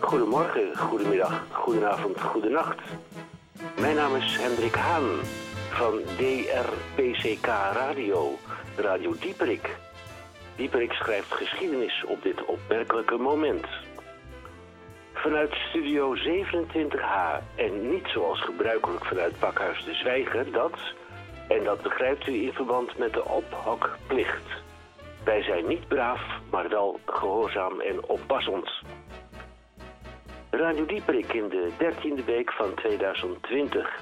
Goedemorgen, goedemiddag, goedenavond, goedenacht. Mijn naam is Hendrik Haan van DRPCK Radio, Radio Dieperik. Dieperik schrijft geschiedenis op dit opmerkelijke moment. Vanuit studio 27H en niet zoals gebruikelijk vanuit Pakhuis de Zwijger, dat, en dat begrijpt u in verband met de ophokplicht. Wij zijn niet braaf, maar wel gehoorzaam en oppassend. Radio Dieperik in de 13e week van 2020.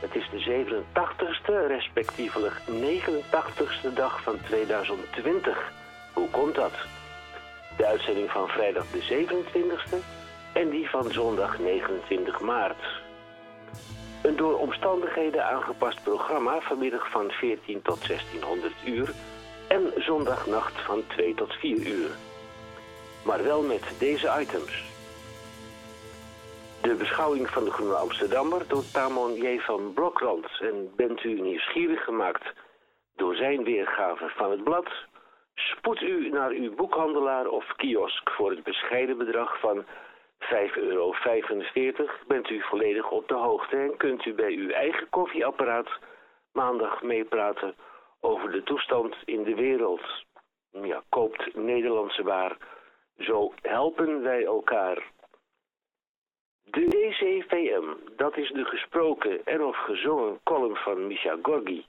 Het is de 87ste, respectievelijk 89ste dag van 2020. Hoe komt dat? De uitzending van vrijdag de 27ste en die van zondag 29 maart. Een door omstandigheden aangepast programma vanmiddag van 14 tot 1600 uur en zondagnacht van 2 tot 4 uur. Maar wel met deze items. De beschouwing van de Groene Amsterdammer door Tamon J. van Blokland. En bent u nieuwsgierig gemaakt door zijn weergave van het blad? Spoed u naar uw boekhandelaar of kiosk voor het bescheiden bedrag van 5,45 euro. Bent u volledig op de hoogte en kunt u bij uw eigen koffieapparaat maandag meepraten over de toestand in de wereld. Ja, koopt Nederlandse waar. Zo helpen wij elkaar. De DCVM, dat is de gesproken en of gezongen column van Misha Gorgi.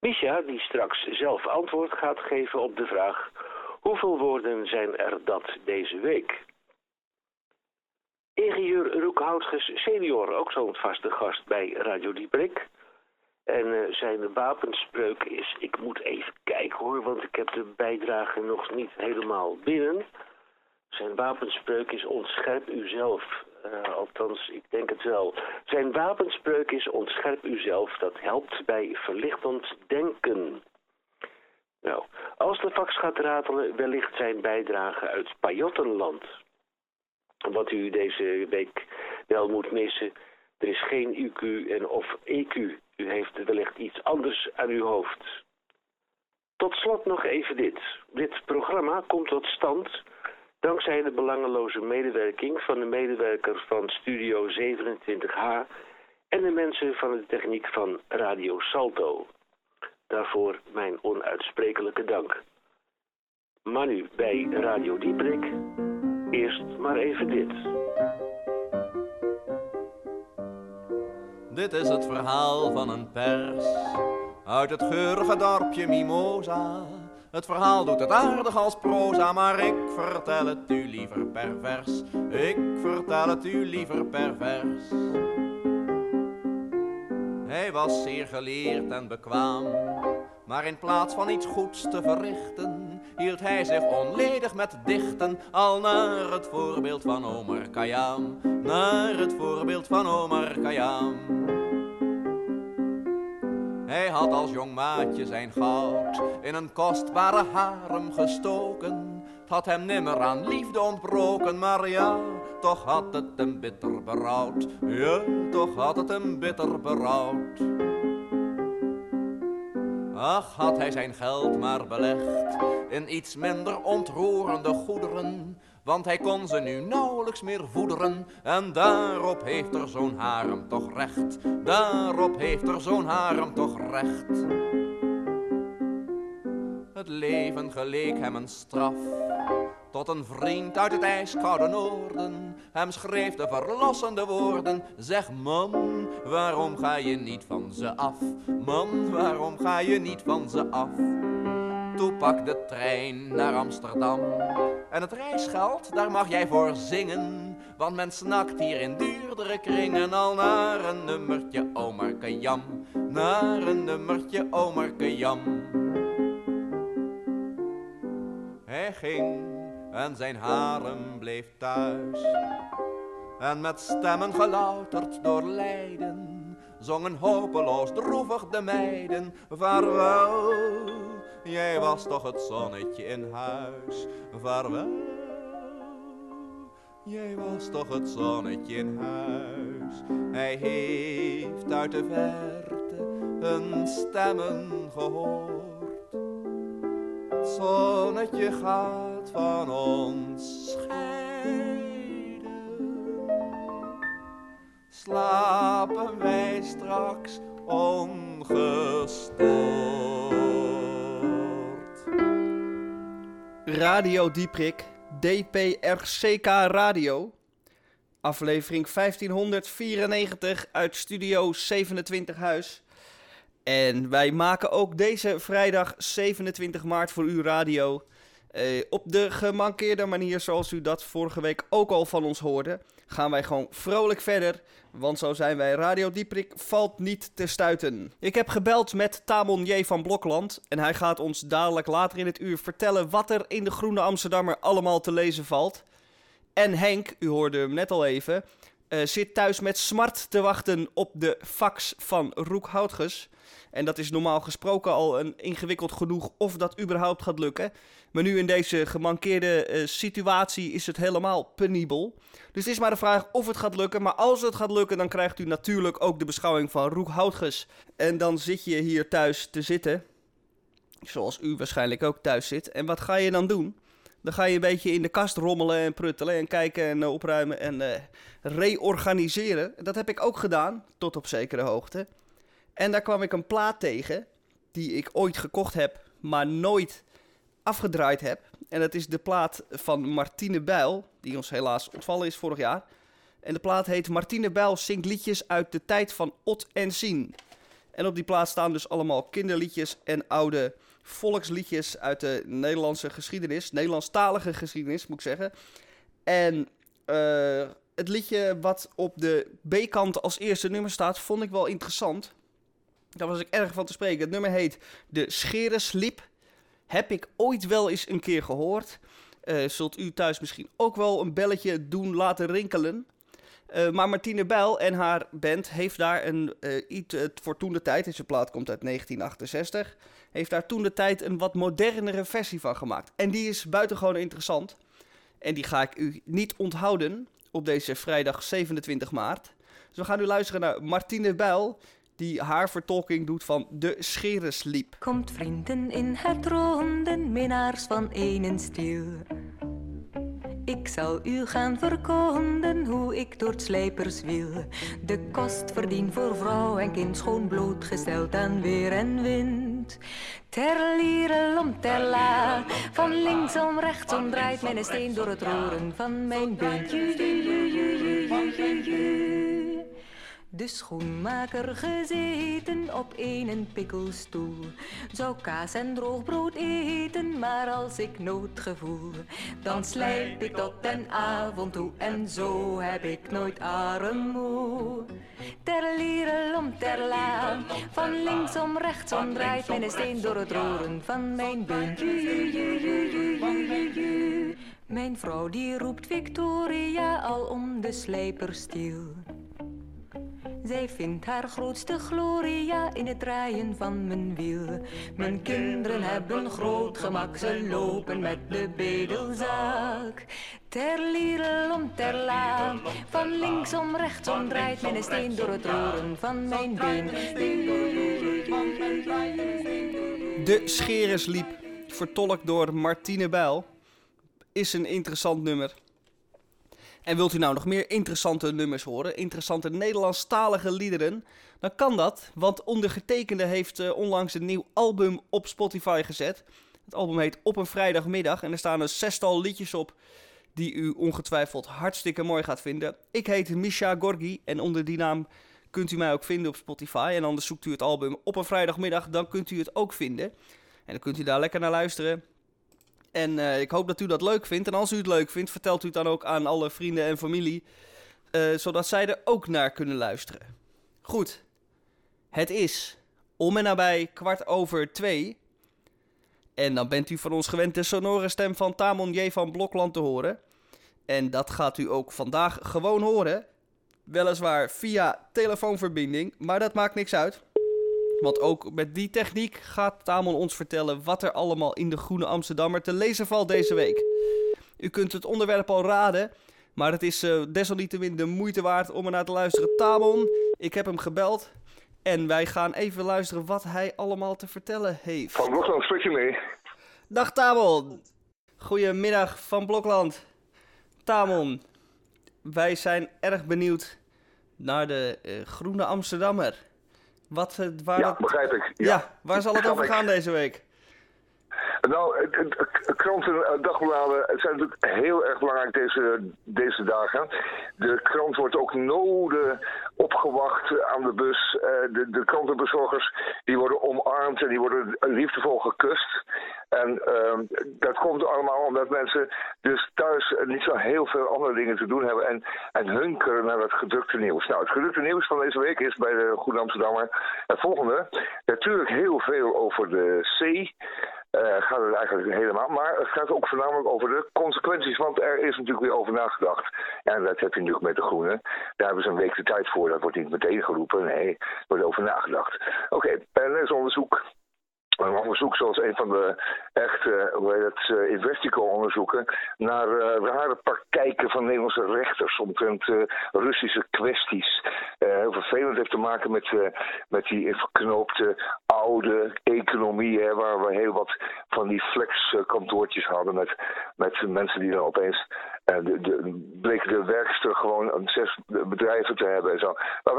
Misha, die straks zelf antwoord gaat geven op de vraag... hoeveel woorden zijn er dat deze week? Ingenieur Roekhoutges senior, ook zo'n vaste gast bij Radio Dieprik. En uh, zijn wapenspreuk is, ik moet even kijken hoor, want ik heb de bijdrage nog niet helemaal binnen. Zijn wapenspreuk is ontscherp uzelf. Uh, althans, ik denk het wel. Zijn wapenspreuk is ontscherp uzelf. Dat helpt bij verlichtend denken. Nou, als de fax gaat ratelen, wellicht zijn bijdrage uit Pajottenland. Wat u deze week wel moet missen, er is geen UQ en of EQ. U heeft wellicht iets anders aan uw hoofd. Tot slot nog even dit. Dit programma komt tot stand Dankzij de belangeloze medewerking van de medewerkers van Studio 27H en de mensen van de techniek van Radio Salto. Daarvoor mijn onuitsprekelijke dank. Maar nu bij Radio Dieprik, eerst maar even dit. Dit is het verhaal van een pers uit het geurige dorpje Mimosa. Het verhaal doet het aardig als proza, maar ik vertel het u liever pervers. Ik vertel het u liever pervers. Hij was zeer geleerd en bekwaam, maar in plaats van iets goeds te verrichten, hield hij zich onledig met dichten, al naar het voorbeeld van Omar Khayyam, naar het voorbeeld van Omar Khayyam. Hij had als jong maatje zijn goud in een kostbare harem gestoken. Het had hem nimmer aan liefde ontbroken, maar ja, toch had het hem bitter berouwd. Ja, toch had het hem bitter berouwd. Ach, had hij zijn geld maar belegd in iets minder ontroerende goederen, want hij kon ze nu nauwelijks meer voederen. En daarop heeft er zo'n harem toch recht, daarop heeft er zo'n harem toch recht. Het leven geleek hem een straf, tot een vriend uit het ijskoude noorden. Hem schreef de verlossende woorden, zeg man, waarom ga je niet van ze af? Man, waarom ga je niet van ze af? Toen pak de trein naar Amsterdam. En het reisgeld, daar mag jij voor zingen. Want men snakt hier in duurdere kringen al naar een nummertje Omarke Jam. Naar een nummertje Omarke Jam. Hij ging en zijn harem bleef thuis. En met stemmen gelouterd door lijden zongen hopeloos droevig de meiden. Vaarwel, jij was toch het zonnetje in huis. Vaarwel, jij was toch het zonnetje in huis. Hij heeft uit de verte hun stemmen gehoord. Zonnetje gaat van ons scheiden. Slapen wij straks ongestoord. Radio Dieprik, DPRCK Radio. Aflevering 1594 uit Studio 27 Huis. En wij maken ook deze vrijdag 27 maart voor u radio. Eh, op de gemankeerde manier zoals u dat vorige week ook al van ons hoorde. Gaan wij gewoon vrolijk verder. Want zo zijn wij. Radio Dieprik valt niet te stuiten. Ik heb gebeld met Tamon J. van Blokland. En hij gaat ons dadelijk later in het uur vertellen wat er in de Groene Amsterdammer allemaal te lezen valt. En Henk, u hoorde hem net al even, eh, zit thuis met smart te wachten op de fax van Roek Houtges. En dat is normaal gesproken al een ingewikkeld genoeg of dat überhaupt gaat lukken. Maar nu in deze gemankeerde eh, situatie is het helemaal penibel. Dus het is maar de vraag of het gaat lukken. Maar als het gaat lukken, dan krijgt u natuurlijk ook de beschouwing van Roek Houtges. En dan zit je hier thuis te zitten. Zoals u waarschijnlijk ook thuis zit. En wat ga je dan doen? Dan ga je een beetje in de kast rommelen en pruttelen en kijken en uh, opruimen en uh, reorganiseren. Dat heb ik ook gedaan, tot op zekere hoogte. En daar kwam ik een plaat tegen, die ik ooit gekocht heb, maar nooit afgedraaid heb. En dat is de plaat van Martine Bijl, die ons helaas ontvallen is vorig jaar. En de plaat heet Martine Bijl zingt liedjes uit de tijd van Ot en Sien. En op die plaat staan dus allemaal kinderliedjes en oude volksliedjes uit de Nederlandse geschiedenis. Nederlandstalige geschiedenis, moet ik zeggen. En uh, het liedje wat op de B-kant als eerste nummer staat, vond ik wel interessant. Daar was ik erg van te spreken. Het nummer heet De Scheresliep. Heb ik ooit wel eens een keer gehoord. Uh, zult u thuis misschien ook wel een belletje doen laten rinkelen. Uh, maar Martine Bijl en haar band heeft daar een, uh, iets voor toen de tijd, deze plaat komt uit 1968, heeft daar toen de tijd een wat modernere versie van gemaakt. En die is buitengewoon interessant. En die ga ik u niet onthouden op deze vrijdag 27 maart. Dus we gaan nu luisteren naar Martine Bijl, die haar vertolking doet van De Scheresliep. Komt vrienden in het ronden, minnaars van een stil. Ik zal u gaan verkonden hoe ik door het slijpers wil. De kost verdien voor vrouw en kind schoon blootgesteld aan weer en wind. Ter lierelom ter la, van linksom rechtsom draait mijn steen door het roeren van mijn beentje. De schoenmaker gezeten op een pikkelstoel. Zou kaas en droog brood eten, maar als ik nood gevoel Dan slijp ik tot den avond toe en zo heb ik nooit armoe. Ter lierelom ter la, van linksom rechtsom draait mijn steen door het roeren van mijn beentje Mijn vrouw die roept Victoria al om de slijperstiel zij vindt haar grootste gloria in het draaien van mijn wiel. Mijn kinderen hebben groot gemak, ze lopen met de bedelzaak. Ter lierelom ter la, van linksom rechtsom draait mijn steen door het roeren van mijn been. De Scheresliep, vertolkt door Martine Bijl, is een interessant nummer. En wilt u nou nog meer interessante nummers horen, interessante Nederlandstalige liederen, dan kan dat, want ondergetekende heeft uh, onlangs een nieuw album op Spotify gezet. Het album heet Op een vrijdagmiddag en er staan een zestal liedjes op die u ongetwijfeld hartstikke mooi gaat vinden. Ik heet Misha Gorgi en onder die naam kunt u mij ook vinden op Spotify. En anders zoekt u het album Op een vrijdagmiddag, dan kunt u het ook vinden. En dan kunt u daar lekker naar luisteren. En uh, ik hoop dat u dat leuk vindt. En als u het leuk vindt, vertelt u het dan ook aan alle vrienden en familie. Uh, zodat zij er ook naar kunnen luisteren. Goed. Het is om en nabij kwart over twee. En dan bent u van ons gewend de sonore stem van Tamon J. van Blokland te horen. En dat gaat u ook vandaag gewoon horen. Weliswaar via telefoonverbinding, maar dat maakt niks uit. Want ook met die techniek gaat Tamon ons vertellen wat er allemaal in de Groene Amsterdammer te lezen valt deze week. U kunt het onderwerp al raden, maar het is uh, desalniettemin de moeite waard om er naar te luisteren. Tamon, ik heb hem gebeld en wij gaan even luisteren wat hij allemaal te vertellen heeft. Van Blokland spreek je mee. Dag Tamon. Goedemiddag van Blokland. Tamon, wij zijn erg benieuwd naar de uh, Groene Amsterdammer. Wat, uh, waar ja, begrijp ik. Ja, ja waar zal het over gaan deze week? Nou, kranten en dagbladen zijn natuurlijk heel erg belangrijk deze, deze dagen. De krant wordt ook noden opgewacht aan de bus. Uh, de, de krantenbezorgers die worden omarmd en die worden liefdevol gekust. En uh, dat komt allemaal omdat mensen dus thuis niet zo heel veel andere dingen te doen hebben en, en hunkeren naar het gedrukte nieuws. Nou, het gedrukte nieuws van deze week is bij de Goede Amsterdammer het volgende. Natuurlijk heel veel over de zee. Uh, gaat het eigenlijk helemaal. Maar het gaat ook voornamelijk over de consequenties. Want er is natuurlijk weer over nagedacht. En dat heb je natuurlijk met de Groenen. Daar hebben ze een week de tijd voor. Dat wordt niet meteen geroepen. Nee, er wordt over nagedacht. Oké, okay, er onderzoek een onderzoek zoals een van de echt, uh, hoe heet het, uh, Investico-onderzoeken naar uh, rare praktijken van Nederlandse rechters omtrent Russische kwesties. heel vervelend heeft te maken met, met die verknoopte oude economie, hè, waar we heel wat van die flexkantoortjes hadden met, met mensen die dan opeens en de, de, werkster gewoon zes bedrijven te hebben en zo. Maar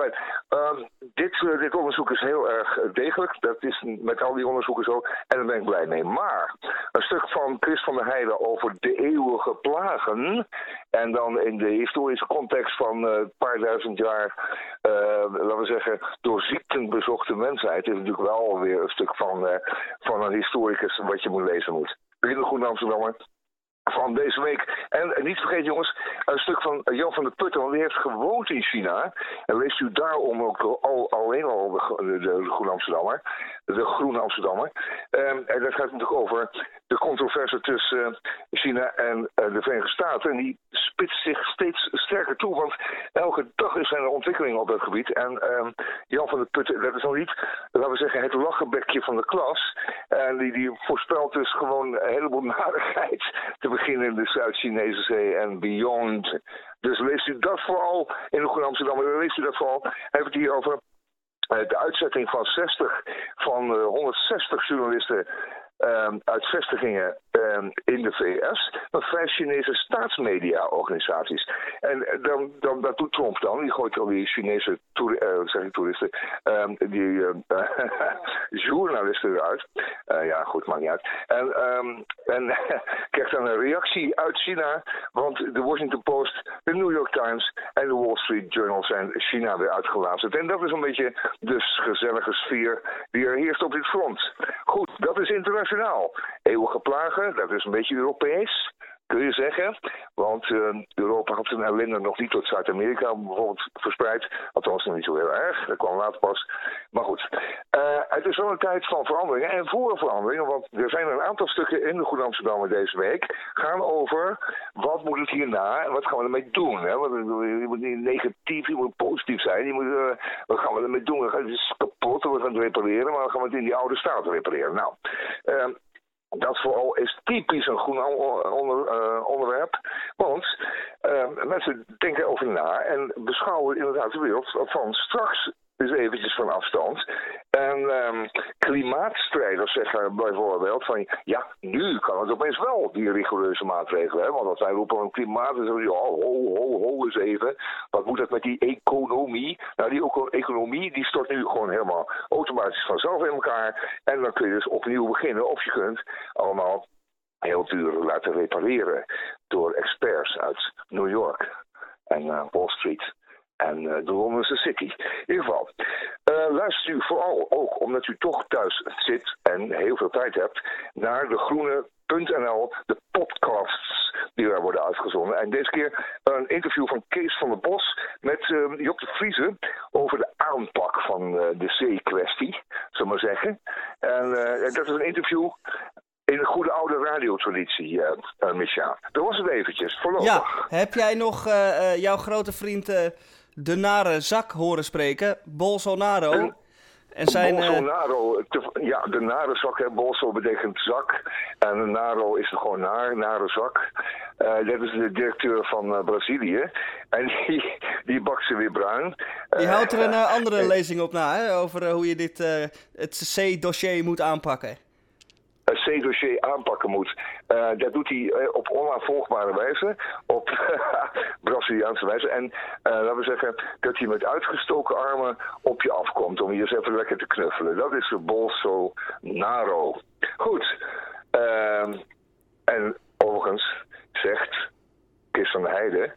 uh, dit, uh, dit onderzoek is heel erg degelijk. Dat is met al die onderzoeken zo. En daar ben ik blij mee. Maar een stuk van Chris van der Heijden over de eeuwige plagen. En dan in de historische context van uh, een paar duizend jaar, uh, laten we zeggen, door ziekten bezochte mensheid. Is natuurlijk wel weer een stuk van, van een historicus wat je moet lezen moet. Begin de Goede Amsterdammer van deze week. En, niet vergeten jongens, een stuk van Jan van der Putten, want die heeft gewoond in China. En leest u daarom ook al, alleen al de, de, de Groene Amsterdammer. De Groene Amsterdammer. Um, en dat gaat natuurlijk over de controverse tussen China en uh, de Verenigde Staten. En die spitst zich steeds sterker toe, want elke dag is er een ontwikkeling op dat gebied. En um, Jan van der Putten, dat is nog niet, laten we zeggen, het lachenbekje van de klas. En die, die voorspelt dus gewoon een heleboel narigheid beginnen in de Zuid-Chinese Zee en beyond. Dus leest u dat vooral in de Groene Amsterdam. Leest u dat vooral. Heeft het hier over eh, de uitzetting van 60 van 160 eh, journalisten um, uit vestigingen in de VS van vijf Chinese staatsmedia-organisaties. En eh, dan, dan, dat doet Trump dan. Die gooit al die Chinese uh, zeg ik, toeristen, um, die journalisten eruit. Ja, goed, maakt niet uit. En, en krijgt dan een reactie uit China, want de Washington Post, de New York Times en de Wall Street Journal zijn China weer uitgelazerd. En dat is een beetje de gezellige sfeer die er heerst op dit front. Goed, dat is internationaal. Eeuwige plagen, dat is een beetje Europees kun je zeggen. Want uh, Europa had zijn ellende nog niet tot Zuid-Amerika bijvoorbeeld verspreid. Althans nog niet zo heel erg, dat kwam later pas. Maar goed, uh, het is wel een tijd van veranderingen en voor veranderingen. Want er zijn een aantal stukken in de Goede Amsterdam deze week... gaan over wat moet het hierna en wat gaan we ermee doen. Hè? Want je moet niet negatief, je moet positief zijn. Je moet, wat gaan we ermee doen? Het kapot, we gaan het repareren, maar dan gaan we het in die oude staat repareren. Nou, dat vooral is typisch een groen onder, uh, onderwerp. Want uh, mensen denken over na en beschouwen inderdaad de wereld van straks dus eventjes van afstand. En um, klimaatstrijders zeggen bijvoorbeeld van ja, nu kan het opeens wel die rigoureuze maatregelen. Hè? Want als wij roepen een klimaat, dan zeggen ja, ho, ho, ho eens even. Wat moet dat met die economie? Nou, die economie die stort nu gewoon helemaal automatisch vanzelf in elkaar. En dan kun je dus opnieuw beginnen. Of je kunt allemaal heel duur laten repareren door experts uit New York en uh, Wall Street en uh, de Londense City. In ieder geval, uh, luister u vooral ook, omdat u toch thuis zit en heel veel tijd hebt, naar de groene.nl, de podcasts die daar worden uitgezonden. En deze keer een interview van Kees van der Bos met uh, Job de over de aanpak van de zee-kwestie, zullen we maar zeggen. En dat is een interview in de goede oude radiotraditie, uh, uh. Dat was het eventjes, voorlopig. Ja, heb jij nog jouw grote vriend de nare zak horen spreken? Bolsonaro? En, en zijn, Bolsonaro, ja, de nare zak, hè, Bolso betekent zak. En naro is er gewoon naar, nare zak. dat is de directeur van Brazilië. En die, die bakt ze weer bruin. Die houdt er een andere lezing op na, hè, over hoe je dit, het C-dossier moet aanpakken. C-dossier aanpakken moet. Uh, dat doet hij uh, op onafvolgbare wijze, op Braziliaanse wijze. En laten we zeggen dat hij met uitgestoken armen op je afkomt om je eens even lekker te knuffelen. Dat is de Bolsonaro. Goed. Ehm, en overigens zegt de Heide,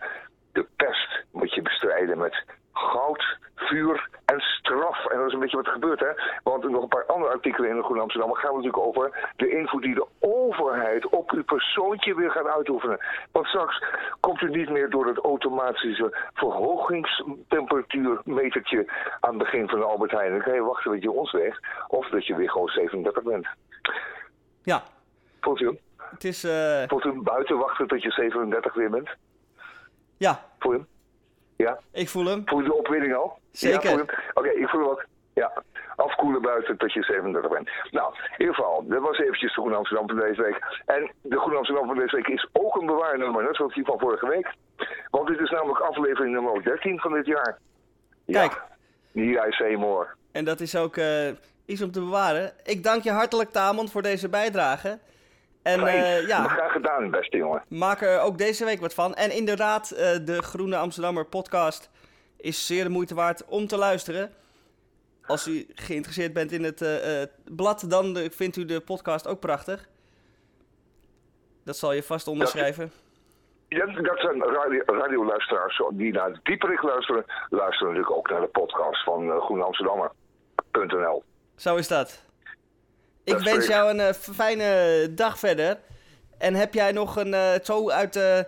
de pest moet je bestrijden met goud, vuur en straf. En dat is een beetje wat er gebeurt, hè. Want nog een paar andere artikelen in de Groene Amsterdam gaan natuurlijk over de invloed die de overheid op uw persoontje weer gaat uitoefenen. Want straks komt u niet meer door het automatische verhogingstemperatuurmetertje aan het begin van de Albert Heijn. Dan kan je wachten dat je ons weg, of dat je weer gewoon 37 bent. Ja. Voelt u Het is... Uh... Voelt u buiten wachten tot je 37 weer bent? Ja. Voel je hem? Ja. Ik voel hem. Voel je de opwinding al? Zeker. Ja, Oké, ik voel hem ook. Ja. Afkoelen buiten tot je 37 bent. Nou, in ieder geval, dat was eventjes de Groene Amsterdam van deze week. En de Groene Amsterdam van deze week is ook een bewaarnummer, net zoals die van vorige week. Want dit is namelijk aflevering nummer 13 van dit jaar. Kijk. Hier I say more. En dat is ook uh, iets om te bewaren. Ik dank je hartelijk, Tamon, voor deze bijdrage. En, uh, ja, graag gedaan, beste jongen. Maak er ook deze week wat van. En inderdaad, uh, de Groene Amsterdammer podcast is zeer de moeite waard om te luisteren. Als u geïnteresseerd bent in het uh, blad, dan vindt u de podcast ook prachtig. Dat zal je vast onderschrijven. Ja, dat zijn radio, radioluisteraars die naar het dieperik luisteren. Luisteren natuurlijk ook naar de podcast van groeneamsterdammer.nl. Zo is dat. Ik wens jou een uh, fijne dag verder. En heb jij nog een, uh, zo uit de,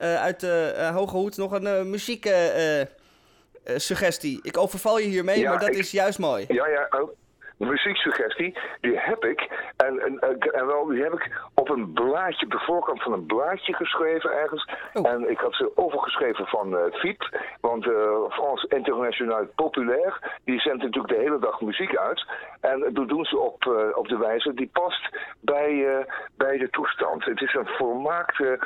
uh, uit de hoge hoed, nog een muzieksuggestie? ik overval je hiermee, ja, maar dat is juist mooi. Ja, ja, oh muzieksuggestie, die heb ik. En, en, en wel, die heb ik op een blaadje, op de voorkant van een blaadje geschreven ergens. Oh. En ik had ze overgeschreven van uh, FIP, want uh, France International Populaire, die zendt natuurlijk de hele dag muziek uit. En dat doen ze op, uh, op de wijze die past bij, bij de toestand. Het is een volmaakte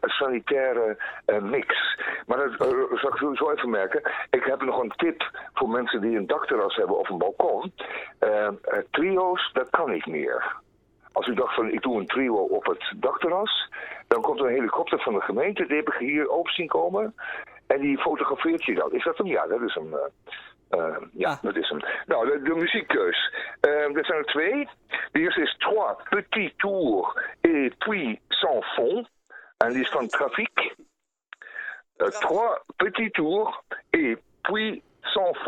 sanitaire mix. Maar dat zal ik zo even merken. Ik heb nog een tip voor mensen die een dakterras hebben of een balkon. Uh, trio's, dat kan niet meer. Als u dacht van ik doe een trio op het dakterras, dan komt er een helikopter van de gemeente, die heb ik hier open zien komen. En die fotografeert je dan. Is dat hem? Ja, dat is hem. Uh, ja, ah. dat is hem. Nou, de, de muziekkeus. Uh, er zijn er twee. De eerste is Trois Petits Tours et puis Sans Fond. En die is van Trafiek. Trois Petits Tours et puis Sans.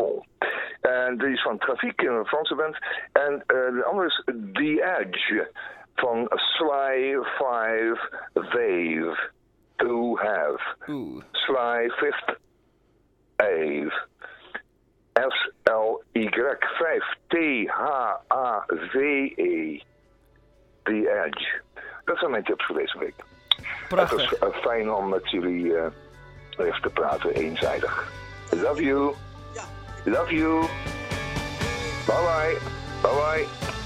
En die is van Trafiek, een Franse band. En uh, de andere is The Edge van Sly Five Wave. To have. Ooh. Sly Fifth Ave. S-L-Y 5 T-H-A-V-E. The Edge. Dat zijn mijn tips voor deze week. Prachtig. Het is uh, fijn om met jullie uh, even te praten, eenzijdig. Love you. Love you. Bye bye. Bye bye.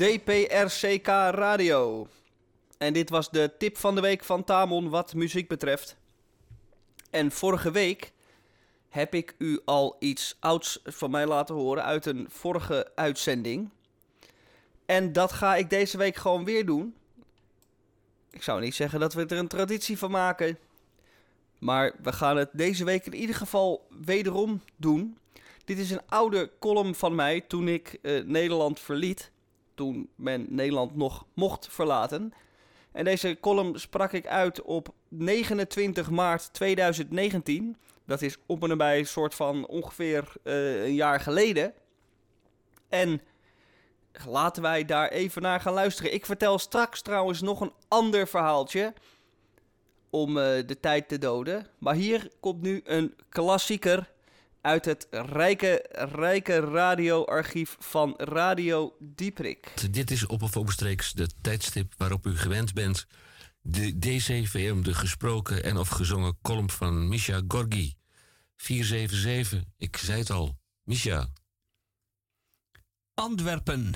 DPRCK Radio. En dit was de tip van de week van Tamon wat muziek betreft. En vorige week heb ik u al iets ouds van mij laten horen uit een vorige uitzending. En dat ga ik deze week gewoon weer doen. Ik zou niet zeggen dat we er een traditie van maken. Maar we gaan het deze week in ieder geval wederom doen. Dit is een oude column van mij toen ik uh, Nederland verliet. Toen men Nederland nog mocht verlaten. En deze column sprak ik uit op 29 maart 2019. Dat is op en nabij een soort van ongeveer uh, een jaar geleden. En laten wij daar even naar gaan luisteren. Ik vertel straks trouwens nog een ander verhaaltje om uh, de tijd te doden. Maar hier komt nu een klassieker uit het rijke, rijke radioarchief van Radio Dieprik. Dit is op of omstreeks de tijdstip waarop u gewend bent. De DCVM, de gesproken en of gezongen column van Misha Gorgi. 477, ik zei het al. Misha. Antwerpen.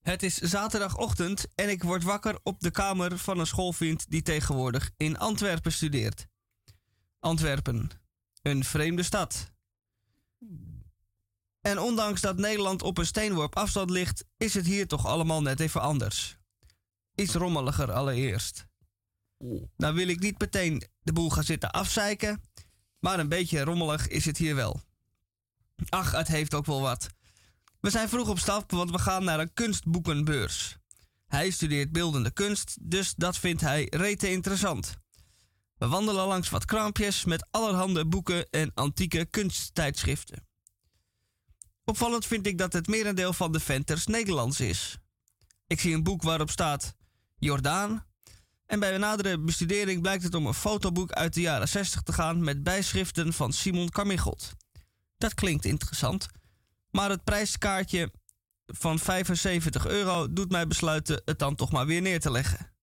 Het is zaterdagochtend en ik word wakker op de kamer van een schoolvriend die tegenwoordig in Antwerpen studeert. Antwerpen, een vreemde stad. En ondanks dat Nederland op een steenworp afstand ligt, is het hier toch allemaal net even anders. Iets rommeliger allereerst. Nou wil ik niet meteen de boel gaan zitten afzeiken, maar een beetje rommelig is het hier wel. Ach, het heeft ook wel wat. We zijn vroeg op stap, want we gaan naar een kunstboekenbeurs. Hij studeert beeldende kunst, dus dat vindt hij rete interessant. We wandelen langs wat kraampjes met allerhande boeken en antieke kunsttijdschriften. Opvallend vind ik dat het merendeel van de venters Nederlands is. Ik zie een boek waarop staat Jordaan. En bij een nadere bestudering blijkt het om een fotoboek uit de jaren 60 te gaan met bijschriften van Simon Carmichelt. Dat klinkt interessant, maar het prijskaartje van 75 euro doet mij besluiten het dan toch maar weer neer te leggen.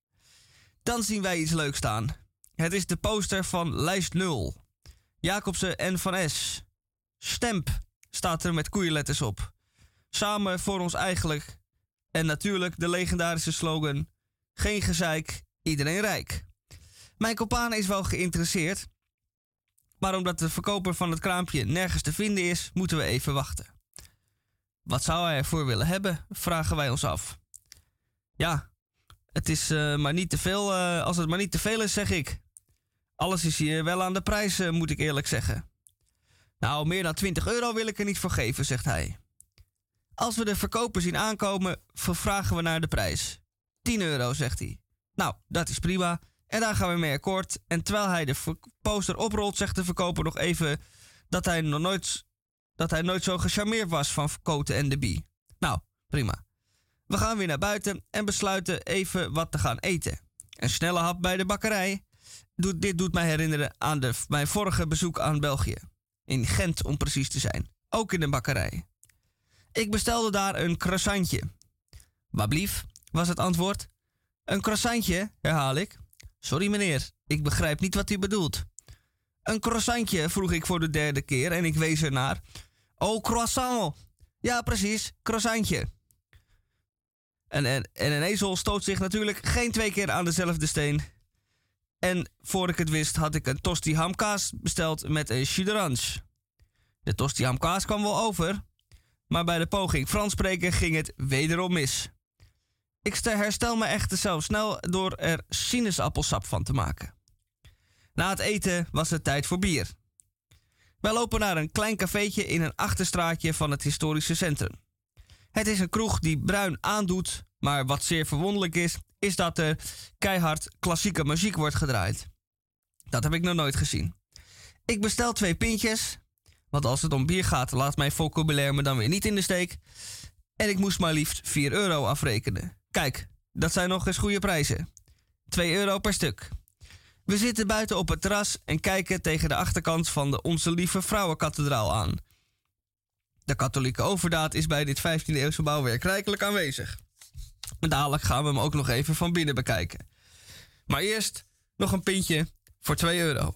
Dan zien wij iets leuks staan. Het is de poster van lijst 0. Jacobsen en Van S. Stemp staat er met koeienletters op. Samen voor ons eigenlijk. En natuurlijk de legendarische slogan: Geen gezeik, iedereen rijk. Mijn kopane is wel geïnteresseerd. Maar omdat de verkoper van het kraampje nergens te vinden is, moeten we even wachten. Wat zou hij ervoor willen hebben? Vragen wij ons af. Ja, het is uh, maar niet te veel. Uh, als het maar niet te veel is, zeg ik. Alles is hier wel aan de prijs, uh, moet ik eerlijk zeggen. Nou, meer dan 20 euro wil ik er niet voor geven, zegt hij. Als we de verkoper zien aankomen, vervragen we naar de prijs. 10 euro, zegt hij. Nou, dat is prima. En daar gaan we mee akkoord. En terwijl hij de poster oprolt, zegt de verkoper nog even dat hij nog nooit dat hij nooit zo gecharmeerd was van Koten en de Bie. Nou, prima. We gaan weer naar buiten en besluiten even wat te gaan eten. Een snelle hap bij de bakkerij. Dit doet mij herinneren aan de, mijn vorige bezoek aan België. In Gent om precies te zijn. Ook in de bakkerij. Ik bestelde daar een croissantje. Wablief, was het antwoord. Een croissantje, herhaal ik. Sorry meneer, ik begrijp niet wat u bedoelt. Een croissantje, vroeg ik voor de derde keer en ik wees ernaar. Oh, croissant. Ja, precies, croissantje. En, en, en een ezel stoot zich natuurlijk geen twee keer aan dezelfde steen. En voor ik het wist had ik een tosti hamkaas besteld met een jus De tosti hamkaas kwam wel over, maar bij de poging Frans spreken ging het wederom mis. Ik herstel me echter zelf snel door er sinaasappelsap van te maken. Na het eten was het tijd voor bier. Wij lopen naar een klein cafeetje in een achterstraatje van het historische centrum. Het is een kroeg die bruin aandoet, maar wat zeer verwonderlijk is, is dat er keihard klassieke muziek wordt gedraaid. Dat heb ik nog nooit gezien. Ik bestel twee pintjes, want als het om bier gaat, laat mijn vocabulaire me dan weer niet in de steek. En ik moest maar liefst 4 euro afrekenen. Kijk, dat zijn nog eens goede prijzen. 2 euro per stuk. We zitten buiten op het terras en kijken tegen de achterkant van de Onze Lieve Vrouwenkathedraal aan. De katholieke overdaad is bij dit 15e eeuwse bouwwerk rijkelijk aanwezig. Dadelijk gaan we hem ook nog even van binnen bekijken. Maar eerst nog een pintje voor 2 euro.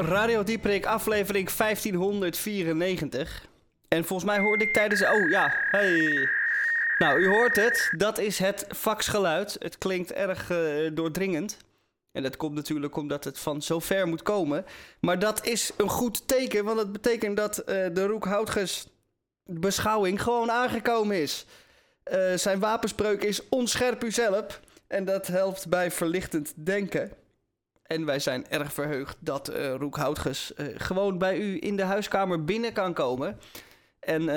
Radio Dieprik, aflevering 1594. En volgens mij hoorde ik tijdens... Oh ja, hey. Nou, u hoort het. Dat is het faxgeluid. Het klinkt erg uh, doordringend. En dat komt natuurlijk omdat het van zo ver moet komen. Maar dat is een goed teken, want het betekent dat uh, de Roekhoutges beschouwing gewoon aangekomen is. Uh, zijn wapenspreuk is onscherp uzelf. En dat helpt bij verlichtend denken. En wij zijn erg verheugd dat uh, Roek Houtges uh, gewoon bij u in de huiskamer binnen kan komen. En uh,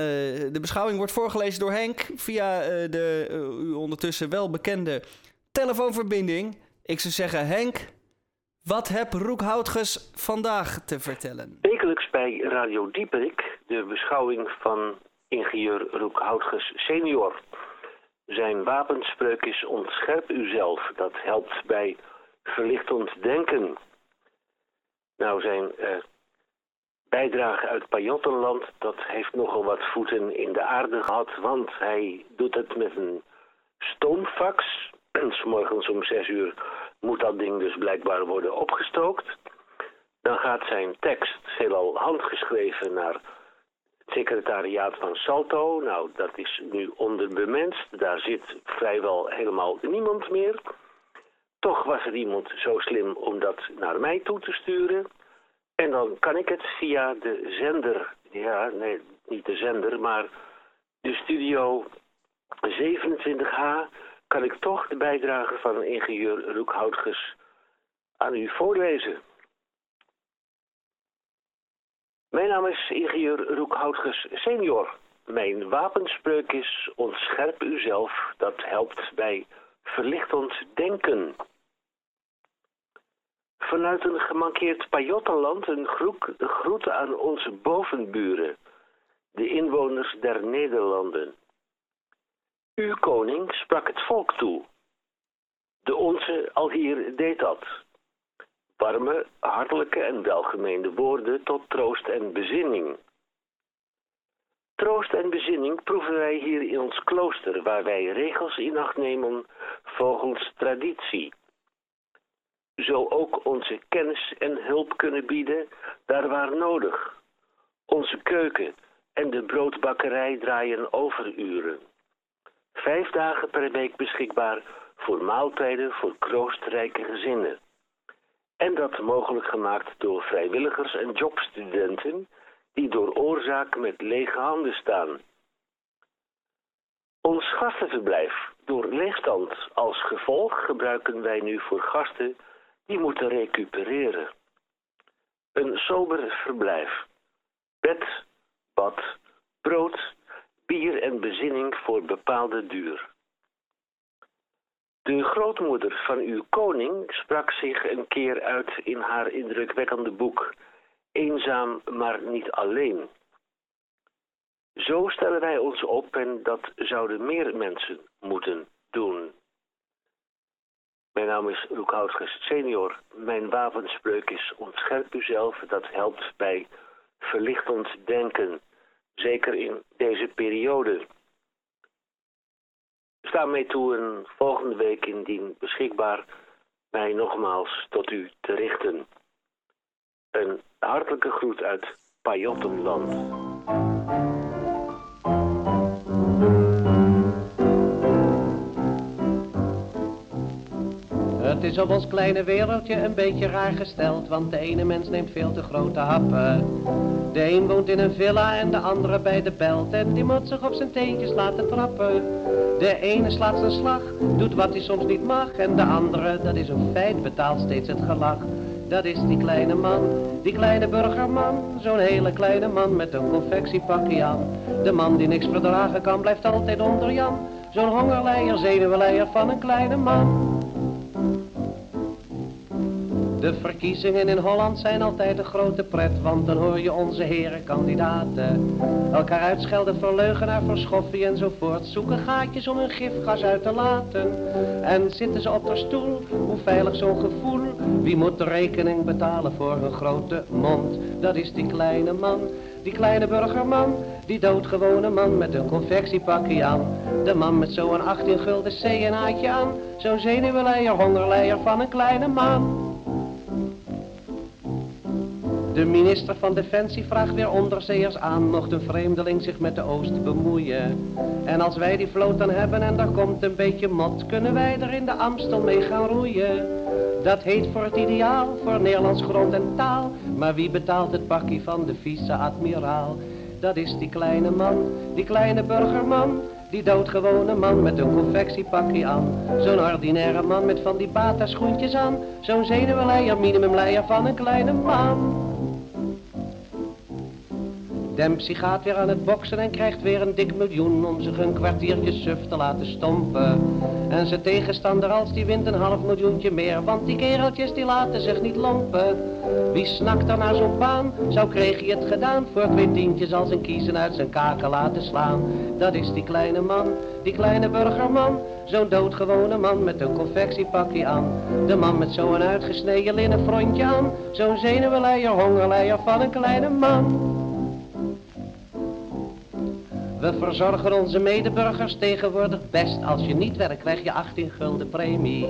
de beschouwing wordt voorgelezen door Henk via de u ondertussen wel bekende telefoonverbinding. Ik zou zeggen, Henk, wat heb Roek Houtges vandaag te vertellen? Wekelijks bij Radio Dieperik de beschouwing van ingenieur Roek Houtges senior. Zijn wapenspreuk is ontscherp uzelf. Dat helpt bij verlichtend denken. Nou, zijn uh, bijdrage uit Pajottenland, dat heeft nogal wat voeten in de aarde gehad, want hij doet het met een stoomfax. En morgens om zes uur moet dat ding dus blijkbaar worden opgestookt. Dan gaat zijn tekst, veelal handgeschreven, naar het secretariaat van Salto. Nou, dat is nu onderbemenst. Daar zit vrijwel helemaal niemand meer. Toch was er iemand zo slim om dat naar mij toe te sturen. En dan kan ik het via de zender, ja, nee, niet de zender, maar de studio 27H, kan ik toch de bijdrage van ingenieur Roekhoutges aan u voorlezen. Mijn naam is ingenieur Roekhoutges senior. Mijn wapenspreuk is ontscherp uzelf, dat helpt bij verlichtend denken. Vanuit een gemankeerd Pajottenland een groet aan onze bovenburen, de inwoners der Nederlanden. Uw koning sprak het volk toe. De onze alhier deed dat. Warme, hartelijke en welgemeende woorden tot troost en bezinning. Troost en bezinning proeven wij hier in ons klooster, waar wij regels in acht nemen volgens traditie zo ook onze kennis en hulp kunnen bieden daar waar nodig. Onze keuken en de broodbakkerij draaien overuren. Vijf dagen per week beschikbaar voor maaltijden voor kroostrijke gezinnen. En dat mogelijk gemaakt door vrijwilligers en jobstudenten die door oorzaak met lege handen staan. Ons gastenverblijf door leegstand als gevolg gebruiken wij nu voor gasten die moeten recupereren. Een sober verblijf. Bed, bad, brood, bier en bezinning voor bepaalde duur. De grootmoeder van uw koning sprak zich een keer uit in haar indrukwekkende boek Eenzaam, maar niet alleen. Zo stellen wij ons op en dat zouden meer mensen moeten doen. Mijn naam is Roekhoutges senior. Mijn wapenspreuk is ontscherp uzelf. Dat helpt bij verlichtend denken. Zeker in deze periode. Sta mij toe een volgende week indien beschikbaar mij nogmaals tot u te richten. Een hartelijke groet uit Pajottenland. Het is op ons kleine wereldje een beetje raar gesteld, want de ene mens neemt veel te grote happen. De een woont in een villa en de andere bij de belt en die moet zich op zijn teentjes laten trappen. De ene slaat zijn slag, doet wat hij soms niet mag en de andere, dat is een feit, betaalt steeds het gelach. Dat is die kleine man, die kleine burgerman, zo'n hele kleine man met een confectiepakje aan. De man die niks verdragen kan, blijft altijd onder Jan. Zo'n hongerleier, zenuwleier van een kleine man. De verkiezingen in Holland zijn altijd een grote pret, want dan hoor je onze heren kandidaten elkaar uitschelden voor leugenaar, voor schoffie enzovoort. Zoeken gaatjes om hun gifgas uit te laten. En zitten ze op de stoel, hoe veilig zo'n gevoel. Wie moet de rekening betalen voor hun grote mond? Dat is die kleine man, die kleine burgerman, die doodgewone man met een confectiepakje aan. De man met zo'n 18 gulden CNA'tje aan, zo'n zenuwleier, hongerleier van een kleine man. De minister van Defensie vraagt weer onderzeeërs aan, mocht een vreemdeling zich met de Oost bemoeien. En als wij die vloot dan hebben en er komt een beetje mot, kunnen wij er in de Amstel mee gaan roeien. Dat heet voor het ideaal, voor Nederlands grond en taal. Maar wie betaalt het bakkie van de vice-admiraal? Dat is die kleine man, die kleine burgerman. Die doodgewone man met een confectiepakje aan. Zo'n ordinaire man met van die bata schoentjes aan. Zo'n zenuwleier, minimumleier van een kleine man. Dempsey gaat weer aan het boksen en krijgt weer een dik miljoen om zich een kwartiertje suf te laten stompen. En zijn tegenstander als die wint een half miljoentje meer, want die kereltjes die laten zich niet lompen. Wie snakt er naar zo'n baan, zou kreeg hij het gedaan voor twee tientjes als een kiezen uit zijn kaken laten slaan. Dat is die kleine man, die kleine burgerman, zo'n doodgewone man met een confectiepakje aan. De man met zo'n uitgesneden linnen frontje aan, zo'n zenuwleier, hongerleier van een kleine man. We verzorgen onze medeburgers tegenwoordig best. Als je niet werkt krijg je 18 gulden premie.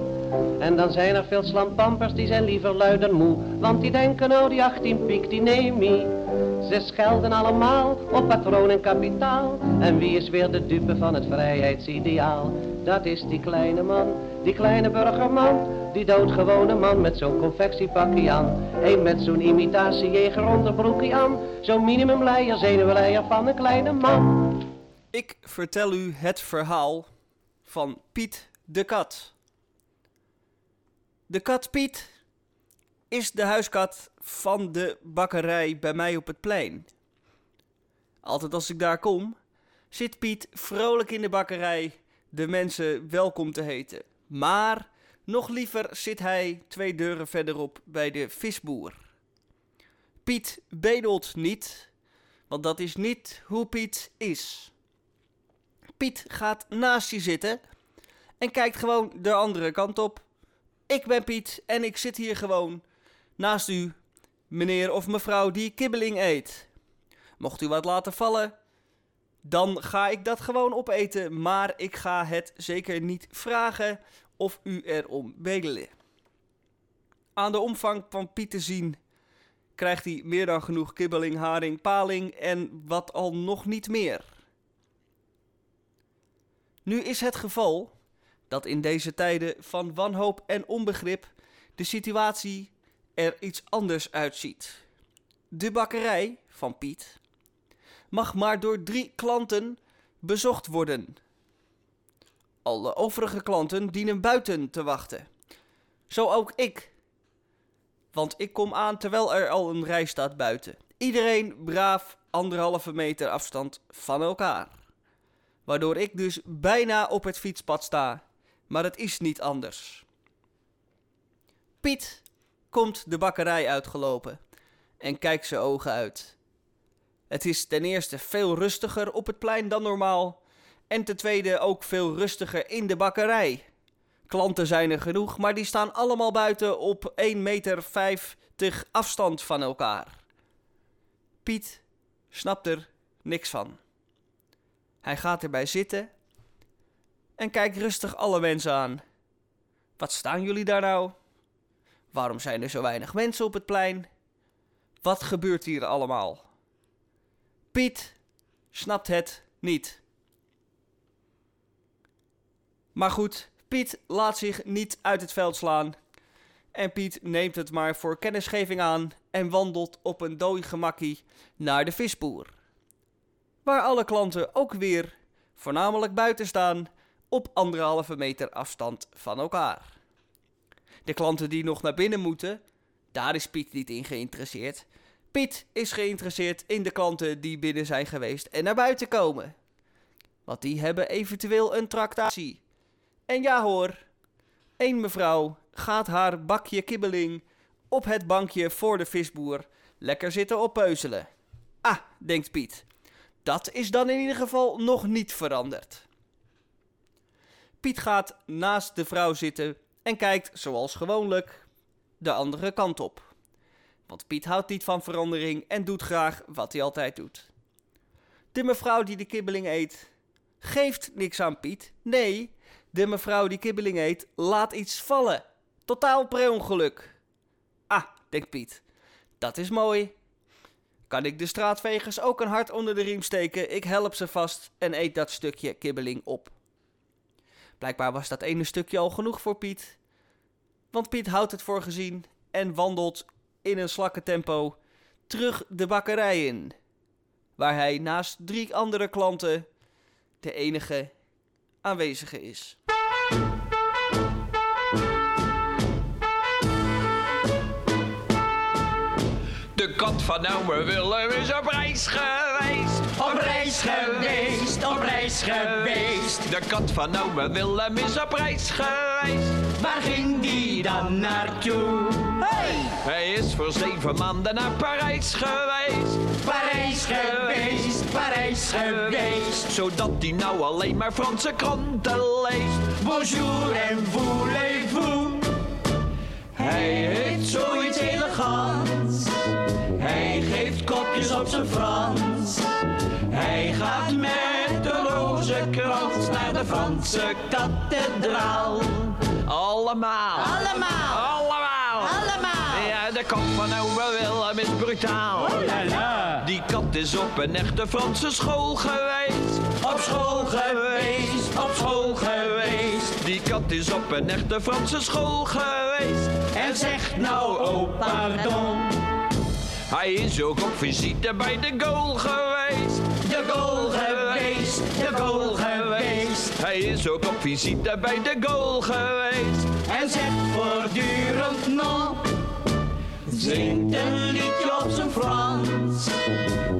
En dan zijn er veel slampampers die zijn liever luid en moe. Want die denken oh die 18 piek die neem ie. Ze schelden allemaal op patroon en kapitaal. En wie is weer de dupe van het vrijheidsideaal? Dat is die kleine man, die kleine burgerman. Die doodgewone man met zo'n confectiepakje aan. Een met zo'n imitatiejeger onderbroekje aan. Zo'n minimumleier, zenuwleier van een kleine man. Ik vertel u het verhaal van Piet de Kat. De kat Piet is de huiskat van de bakkerij bij mij op het plein. Altijd als ik daar kom, zit Piet vrolijk in de bakkerij de mensen welkom te heten. Maar nog liever zit hij twee deuren verderop bij de visboer. Piet bedelt niet, want dat is niet hoe Piet is. Piet gaat naast je zitten en kijkt gewoon de andere kant op. Ik ben Piet en ik zit hier gewoon naast u, meneer of mevrouw die kibbeling eet. Mocht u wat laten vallen, dan ga ik dat gewoon opeten, maar ik ga het zeker niet vragen of u erom bedelen. Aan de omvang van Piet te zien krijgt hij meer dan genoeg kibbeling, haring, paling en wat al nog niet meer. Nu is het geval dat in deze tijden van wanhoop en onbegrip de situatie er iets anders uitziet. De bakkerij van Piet mag maar door drie klanten bezocht worden. Alle overige klanten dienen buiten te wachten. Zo ook ik. Want ik kom aan terwijl er al een rij staat buiten. Iedereen braaf anderhalve meter afstand van elkaar. Waardoor ik dus bijna op het fietspad sta. Maar het is niet anders. Piet komt de bakkerij uitgelopen en kijkt zijn ogen uit. Het is ten eerste veel rustiger op het plein dan normaal. En ten tweede ook veel rustiger in de bakkerij. Klanten zijn er genoeg, maar die staan allemaal buiten op 1,50 meter afstand van elkaar. Piet snapt er niks van. Hij gaat erbij zitten en kijkt rustig alle mensen aan. Wat staan jullie daar nou? Waarom zijn er zo weinig mensen op het plein? Wat gebeurt hier allemaal? Piet snapt het niet. Maar goed, Piet laat zich niet uit het veld slaan. En Piet neemt het maar voor kennisgeving aan en wandelt op een dooi gemakkie naar de visboer. Waar alle klanten ook weer voornamelijk buiten staan op anderhalve meter afstand van elkaar. De klanten die nog naar binnen moeten, daar is Piet niet in geïnteresseerd. Piet is geïnteresseerd in de klanten die binnen zijn geweest en naar buiten komen. Want die hebben eventueel een tractatie. En ja hoor, één mevrouw gaat haar bakje kibbeling op het bankje voor de visboer lekker zitten oppeuzelen. Ah, denkt Piet. Dat is dan in ieder geval nog niet veranderd. Piet gaat naast de vrouw zitten en kijkt, zoals gewoonlijk, de andere kant op. Want Piet houdt niet van verandering en doet graag wat hij altijd doet. De mevrouw die de kibbeling eet, geeft niks aan Piet. Nee, de mevrouw die kibbeling eet, laat iets vallen. Totaal per ongeluk. Ah, denkt Piet, dat is mooi. Kan ik de straatvegers ook een hart onder de riem steken? Ik help ze vast en eet dat stukje kibbeling op. Blijkbaar was dat ene stukje al genoeg voor Piet. Want Piet houdt het voor gezien en wandelt in een slakkentempo terug de bakkerij in. Waar hij naast drie andere klanten de enige aanwezige is. De kat van ome Willem is op reis geweest. Op reis reis geweest. De kat van ome Willem is op reis geweest. Waar ging die dan naartoe? Hey! Hij is voor zeven maanden naar Parijs geweest. Parijs geweest, Parijs geweest. Zodat hij nou alleen maar Franse kranten leest. Bonjour en voulez-vous. Hij heeft zoiets elegants. Hij geeft kopjes op zijn Frans. Hij gaat met de rozenkrans naar de Franse kathedraal. Allemaal. Allemaal. Allemaal. Allemaal. Ja, de kat van ome Willem is brutaal. Oh la la. Die kat is op een echte Franse school geweest. Op school geweest, op school geweest. Die kat is op een echte Franse school geweest. En zegt nou, oh pardon. Hij is ook op visite bij de goal geweest. De goal geweest, de goal geweest. Hij is ook op visite bij de goal geweest. En zegt voortdurend nog. Zingt een liedje op zijn Frans.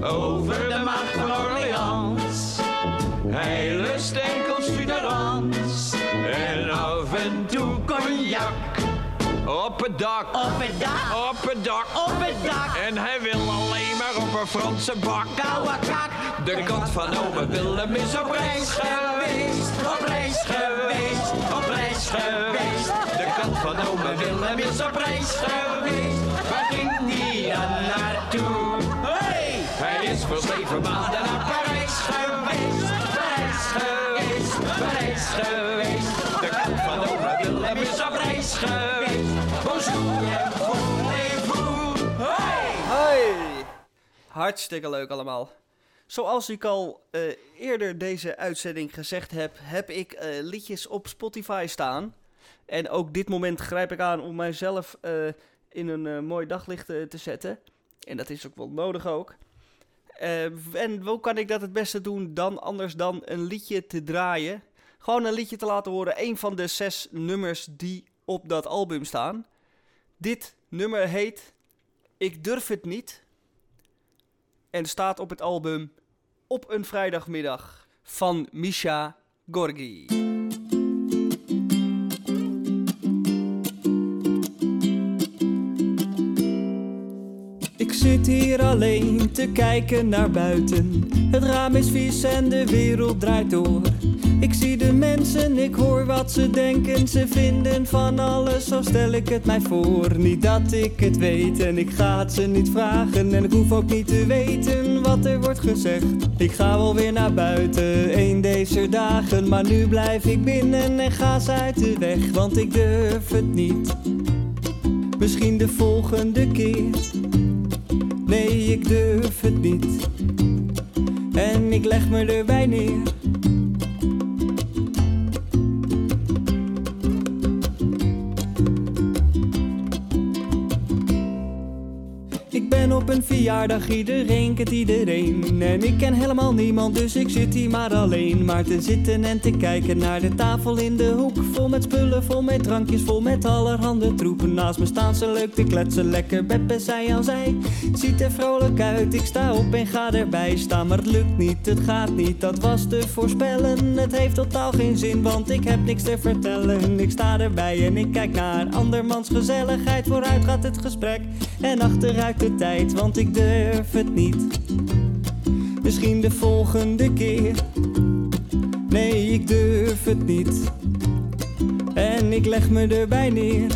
Over de macht van Orleans. Hij lust enkel op het dak. Op het dak, Op het dak. op het dak. En hij wil alleen maar op een Franse bak. Koude kak. De kat van ome Willem is op reis geweest. Op reis geweest, op reis geweest. De kat van ome Willem is op reis geweest. Waar ging die dan naartoe? Hey! Hij is voor zeven maanden naar Parijs geweest. Parijs geweest, Parijs geweest. De kat van ome Willem is op reis geweest. Hartstikke leuk allemaal. Zoals ik al eh, eerder deze uitzending gezegd heb, heb ik eh, liedjes op Spotify staan. En ook dit moment grijp ik aan om mijzelf eh, in een mooi daglicht te zetten. En dat is ook wel nodig ook. En hoe kan ik dat het beste doen dan anders dan een liedje te draaien? Gewoon een liedje te laten horen. Een van de zes nummers die op dat album staan. Dit nummer heet Ik durf het niet. En staat op het album Op een vrijdagmiddag van Misha Gorgi. Zit hier alleen te kijken naar buiten. Het raam is vies en de wereld draait door. Ik zie de mensen, ik hoor wat ze denken. Ze vinden van alles, zo stel ik het mij voor. Niet dat ik het weet en ik ga het ze niet vragen. En ik hoef ook niet te weten wat er wordt gezegd. Ik ga wel weer naar buiten, een deze dagen. Maar nu blijf ik binnen en ga ze uit de weg. Want ik durf het niet. Misschien de volgende keer. Nee, ik durf het niet. En ik leg me erbij neer. Verjaardag iedereen kent iedereen. En ik ken helemaal niemand, dus ik zit hier maar alleen. Maar te zitten en te kijken naar de tafel in de hoek. Vol met spullen, vol met drankjes, vol met allerhande troepen. Naast me staan ze leuk te kletsen, lekker beppen zij aan zij. Ziet er vrolijk uit, ik sta op en ga erbij staan. Maar het lukt niet, het gaat niet, dat was te voorspellen. Het heeft totaal geen zin, want ik heb niks te vertellen. Ik sta erbij en ik kijk naar andermans gezelligheid. Vooruit gaat het gesprek en achteruit de tijd, want ik durf het niet. Misschien de volgende keer. Nee, ik durf het niet. En ik leg me erbij neer.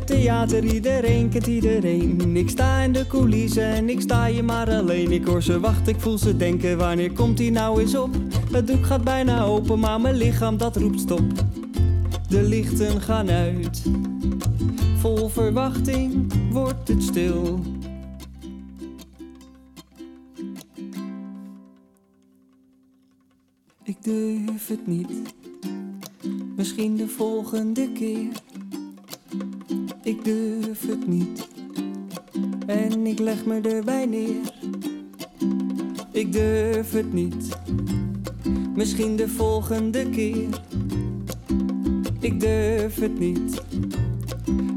Het theater, iedereen kent iedereen. Ik sta in de coulissen en ik sta hier maar alleen. Ik hoor ze wachten, ik voel ze denken, wanneer komt hij nou eens op? Het doek gaat bijna open, maar mijn lichaam dat roept stop. De lichten gaan uit. Vol verwachting wordt het stil. Ik durf het niet. Misschien de volgende keer. Ik durf het niet. En ik leg me erbij neer. Ik durf het niet. Misschien de volgende keer. Ik durf het niet.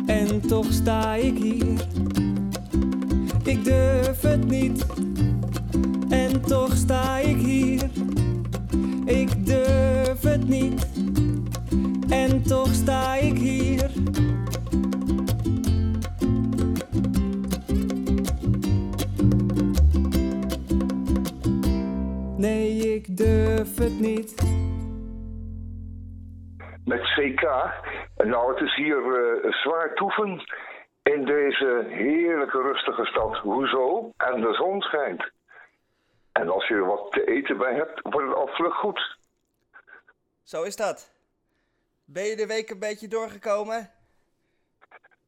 En toch sta ik hier. Ik durf het niet. En toch sta ik hier. Ik durf het niet. En toch sta ik hier. Ik durf het niet. Met CK. Nou, het is hier eh, zwaar toeven in deze heerlijke rustige stad. Hoezo? En de zon schijnt. En als je er wat te eten bij hebt, wordt het al vlug goed. Zo is dat. Ben je de week een beetje doorgekomen?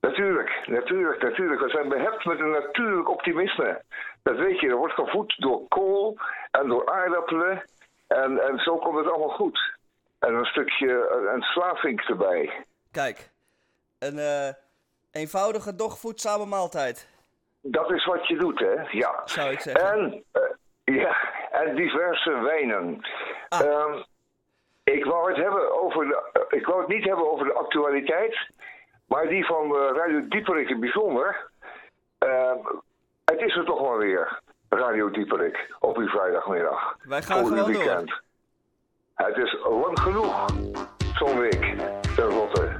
Natuurlijk, natuurlijk, natuurlijk. We zijn behept met een natuurlijk optimisme. Dat weet je, er wordt gevoed door kool en door aardappelen. En, en zo komt het allemaal goed. En een stukje een erbij. Kijk, een eh, eenvoudige, doch voedzame maaltijd. Dat is wat je doet, hè? Ja. Zou ik zeggen. En, eh, ja, en diverse wijnen. Ah. Ehm, ik, wou het hebben over de, eh, ik wou het niet hebben over de actualiteit, maar die van eh, Radio Dieperik in bijzonder. Ehm, het is er toch wel weer, Radio Dieperik, op uw vrijdagmiddag. Wij gaan gewoon door. weekend. Het is lang genoeg, zo'n week, tenslotte.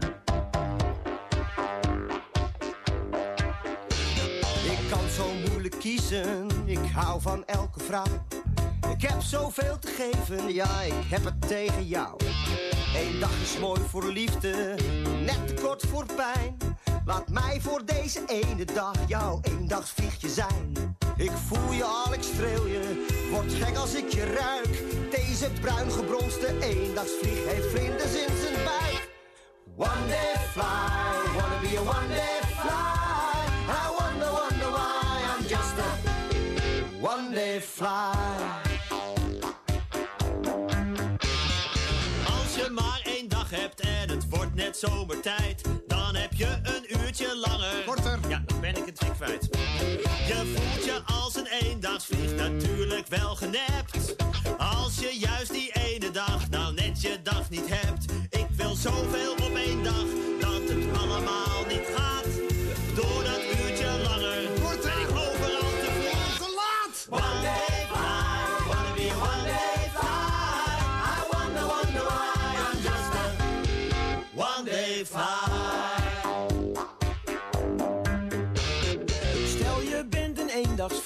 Ik kan zo moeilijk kiezen, ik hou van elke vrouw. Ik heb zoveel te geven, ja, ik heb het tegen jou. Eén dag is mooi voor liefde, net te kort voor pijn. Laat mij voor deze ene dag jouw eendagsvliegje zijn. Ik voel je al, ik streel je, word gek als ik je ruik. Deze bruin gebronste eendagsvlieg heeft vlinders in zijn buik. One day fly, wanna be a one day fly. I wonder, wonder why I'm just a one day fly. Net zomertijd, dan heb je een uurtje langer. Korter. Ja, dan ben ik het weer kwijt. Je voelt je als een eendagsvlieg natuurlijk wel genept. Als je juist die ene dag nou net je dag niet hebt. Ik wil zoveel op één dag dat het allemaal niet gaat.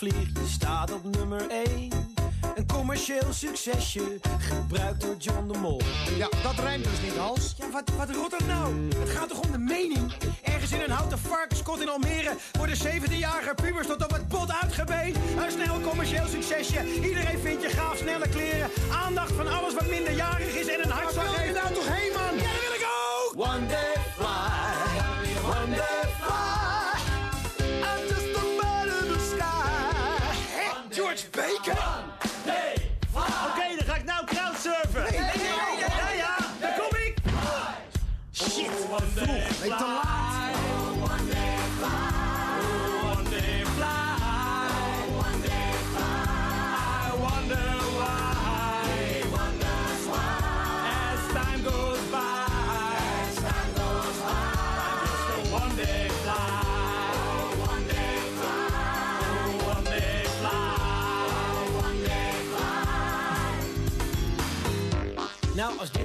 Je staat op nummer 1. Een commercieel succesje, gebruikt door John de Mol. Ja, dat rijmt dus niet, Hans. Ja, wat, wat rot dat nou? Het gaat toch om de mening? Ergens in een houten varkenskot in Almere worden 17-jarige pubers tot op het bot uitgebeend. Een snel commercieel succesje. Iedereen vindt je gaaf, snelle kleren. Aandacht van alles wat minderjarig is en een hartslag Waar wil je nou toch heen, man? Ja, daar wil ik ook! One day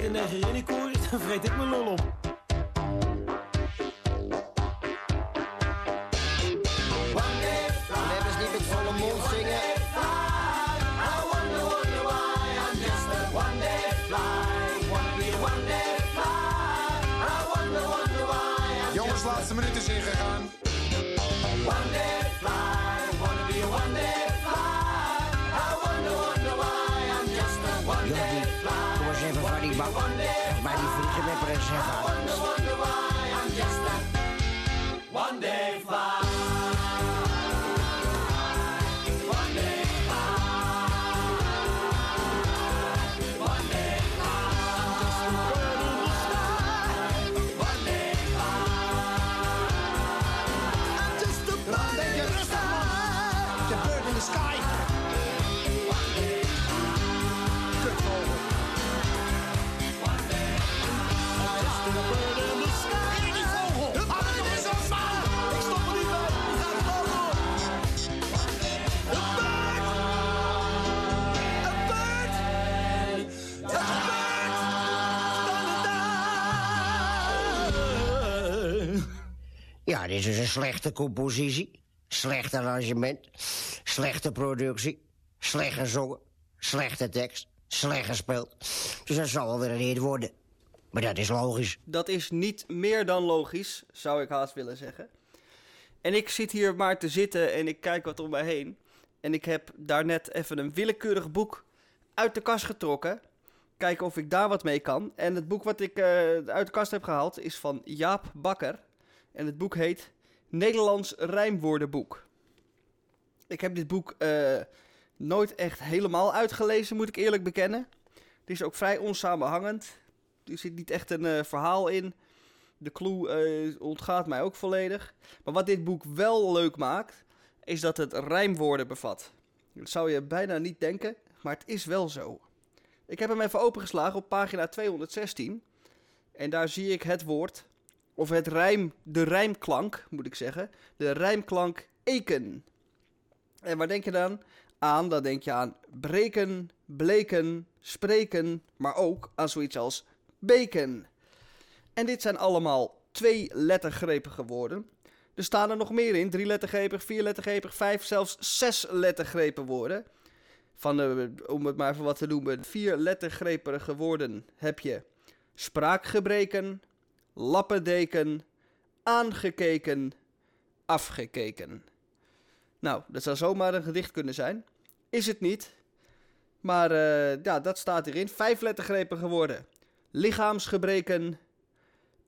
een negerinnenkoor is, dan vreet ik mijn lol op. Is een slechte compositie. Slecht arrangement. Slechte productie. Slecht gezongen. Slechte tekst. Slecht gespeeld. Dus dat zal wel weer een worden. Maar dat is logisch. Dat is niet meer dan logisch, zou ik haast willen zeggen. En ik zit hier maar te zitten en ik kijk wat om mij heen. En ik heb daarnet even een willekeurig boek uit de kast getrokken. Kijken of ik daar wat mee kan. En het boek wat ik eh, uit de kast heb gehaald is van Jaap Bakker. En het boek heet Nederlands Rijmwoordenboek. Ik heb dit boek eh, nooit echt helemaal uitgelezen, moet ik eerlijk bekennen. Het is ook vrij onsamenhangend. Er zit niet echt een eh, verhaal in. De clue eh, ontgaat mij ook volledig. Maar wat dit boek wel leuk maakt, is dat het rijmwoorden bevat. Dat zou je bijna niet denken, maar het is wel zo. Ik heb hem even opengeslagen op pagina 216. En daar zie ik het woord, of het rijm, de rijmklank moet ik zeggen. De rijmklank eken. En waar denk je dan aan? Dan denk je aan breken, bleken, spreken, maar ook aan zoiets als bacon. En dit zijn allemaal twee lettergrepige woorden. Er staan er nog meer in. Drie lettergrepig, vier lettergrepig, vijf, zelfs zes lettergrepen woorden. Van, de, om het maar even wat te noemen, vier lettergrepige woorden heb je spraakgebreken, lappendeken, aangekeken, afgekeken. Nou, dat zou zomaar een gedicht kunnen zijn. Is het niet. Maar eh, ja, dat staat hierin. Vijf lettergrepige woorden. Lichaamsgebreken,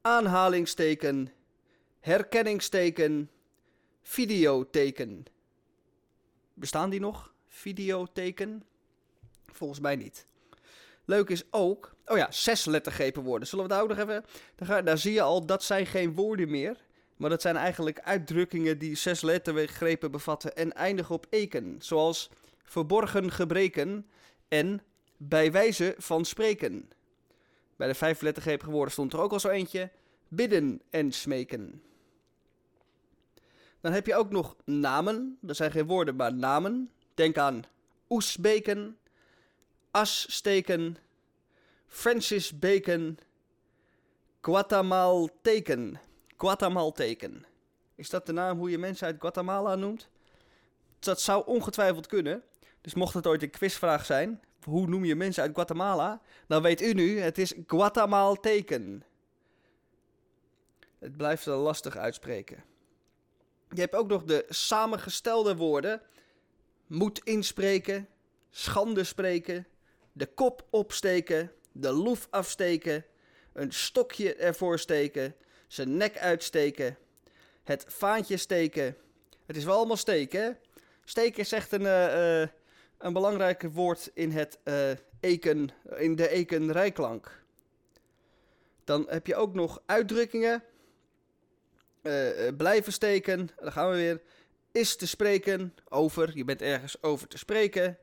aanhalingsteken, herkenningsteken, videoteken. Bestaan die nog? Videoteken? Volgens mij niet. Leuk is ook... Oh ja, zes lettergrepen woorden. Zullen we daar ook nog even... Daar, ga- daar zie je al, dat zijn geen woorden meer. Maar dat zijn eigenlijk uitdrukkingen die zes lettergrepen bevatten en eindigen op eken. Zoals verborgen gebreken en bij wijze van spreken. Bij de vijf lettergrepige woorden stond er ook al zo eentje. Bidden en smeken. Dan heb je ook nog namen. Dat zijn geen woorden, maar namen. Denk aan Oesbeken, Assteken, Francis Bacon, Guatemalteken. Guatemalteken. Is dat de naam hoe je mensen uit Guatemala noemt? Dat zou ongetwijfeld kunnen. Dus mocht het ooit een quizvraag zijn, hoe noem je mensen uit Guatemala? Dan weet u nu, het is Guatemalteken. Het blijft er lastig uitspreken. Je hebt ook nog de samengestelde woorden. Moed inspreken, schande spreken, de kop opsteken, de loef afsteken, een stokje ervoor steken, zijn nek uitsteken, het vaantje steken. Het is wel allemaal steken? Steken is echt een, eh, eh, een belangrijk woord in, het, eh, eken, in de ekenrijklank. Dan heb je ook nog uitdrukkingen. Blijven steken, dan gaan we weer. Is te spreken, over, je bent ergens over te spreken.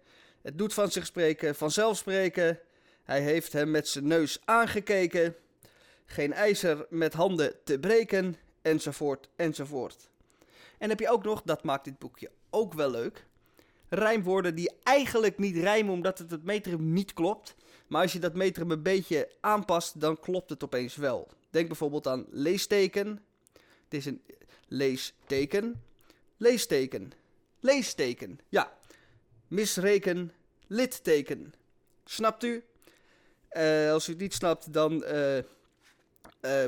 Het doet van zich spreken, vanzelf spreken. Hij heeft hem met zijn neus aangekeken. Geen ijzer met handen te breken, enzovoort, enzovoort. En heb je ook nog, dat maakt dit boekje ook wel leuk. rijmwoorden die eigenlijk niet rijmen omdat het het metrum niet klopt. Maar als je dat metrum een beetje aanpast, dan klopt het opeens wel. Denk bijvoorbeeld aan leesteken. Het is een leesteken. Leesteken. Leesteken. Ja. Misreken. Litteken. Snapt u? Uh, als u het niet snapt, dan uh, uh,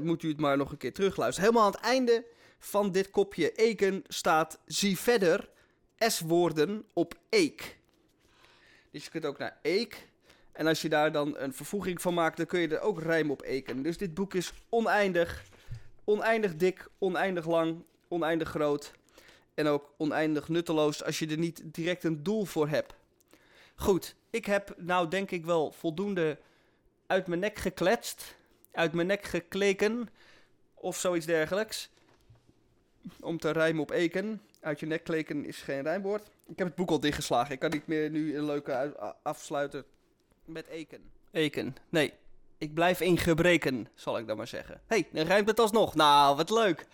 moet u het maar nog een keer terugluisteren. Helemaal aan het einde van dit kopje eken staat zie verder S-woorden op eek. Dus je kunt ook naar eek. En als je daar dan een vervoeging van maakt, dan kun je er ook rijm op eken. Dus dit boek is oneindig. Oneindig dik, oneindig lang, oneindig groot. En ook oneindig nutteloos als je er niet direct een doel voor hebt. Goed, ik heb nou denk ik wel voldoende uit mijn nek gekletst. Uit mijn nek gekleken. Of zoiets dergelijks. Om te rijmen op eken. Uit je nek kleken is geen rijmwoord. Ik heb het boek al dichtgeslagen. Ik kan niet meer nu een leuke afsluiten met eken. Eken. Nee. Ik blijf in gebreken, zal ik dan maar zeggen. Hey, dan rijmt het alsnog. Nou, wat leuk.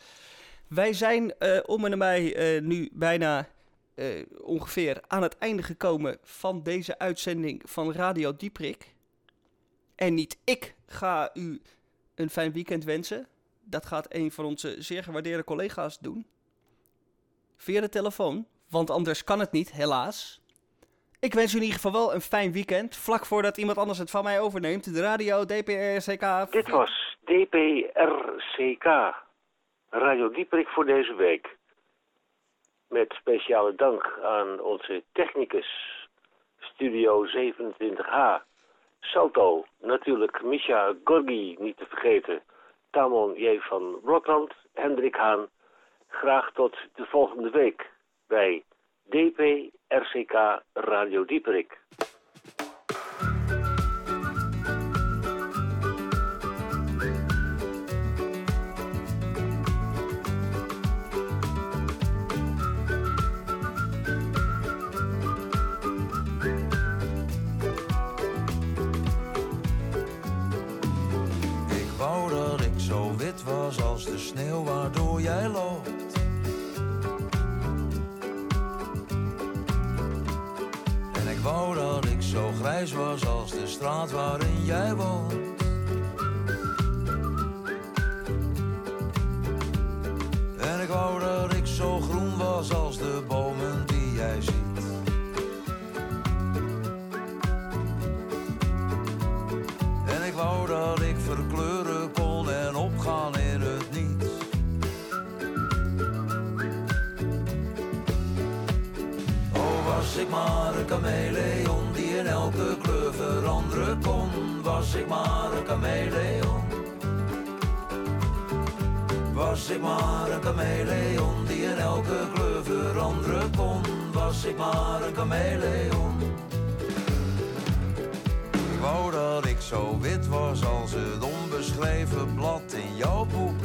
Wij zijn uh, om en mij uh, nu bijna uh, ongeveer aan het einde gekomen van deze uitzending van Radio Dieprik. En niet ik ga u een fijn weekend wensen. Dat gaat een van onze zeer gewaardeerde collega's doen. Via de telefoon, want anders kan het niet, helaas. Ik wens u in ieder geval wel een fijn weekend. Vlak voordat iemand anders het van mij overneemt. De radio DPRCK. Dit was DPRCK. Radio Dieperik voor deze week. Met speciale dank aan onze technicus. Studio 27H. Salto, natuurlijk Misha Gorgi niet te vergeten. Tamon J. van Blokland, Hendrik Haan. Graag tot de volgende week bij DP RCK Radio Dieperik. Waardoor jij loopt. En ik wou dat ik zo grijs was als de straat waarin jij woont. Was ik maar een chameleon. Was ik maar een chameleon die in elke kleur veranderen kon. Was ik maar een chameleon. Ik wou dat ik zo wit was als het onbeschreven blad in jouw boek.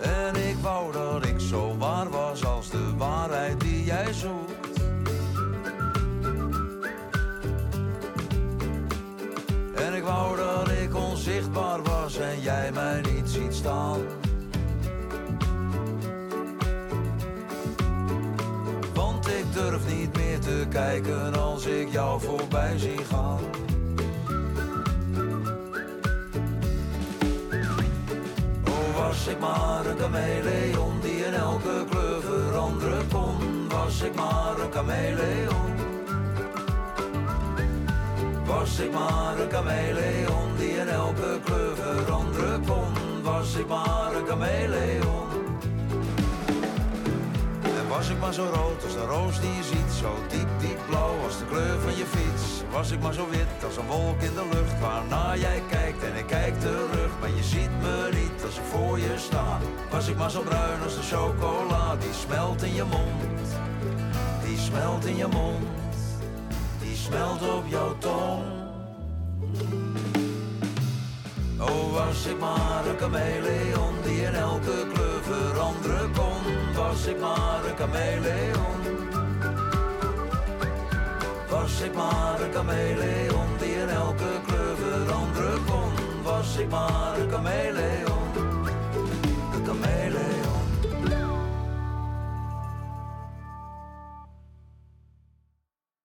En ik wou dat ik zo waar was als de waarheid die jij zoekt. Staan. Want ik durf niet meer te kijken als ik jou voorbij zie gaan. Oh, was ik maar een chameleon die in elke kleur veranderen kon. Was ik maar een chameleon. Was ik maar een chameleon die in elke kleur. Was ik maar een chameleon. En was ik maar zo rood als de roos die je ziet, zo diep, diep blauw als de kleur van je fiets. Was ik maar zo wit als een wolk in de lucht, waarna jij kijkt en ik kijk terug. Maar je ziet me niet als ik voor je sta. Was ik maar zo bruin als de chocola, die smelt in je mond. Die smelt in je mond, die smelt op jouw tong. Oh, was ik maar een chameleon die in elke kleur veranderen kon. Was ik maar een chameleon. Was ik maar een chameleon die in elke kleur veranderen kon. Was ik maar een chameleon.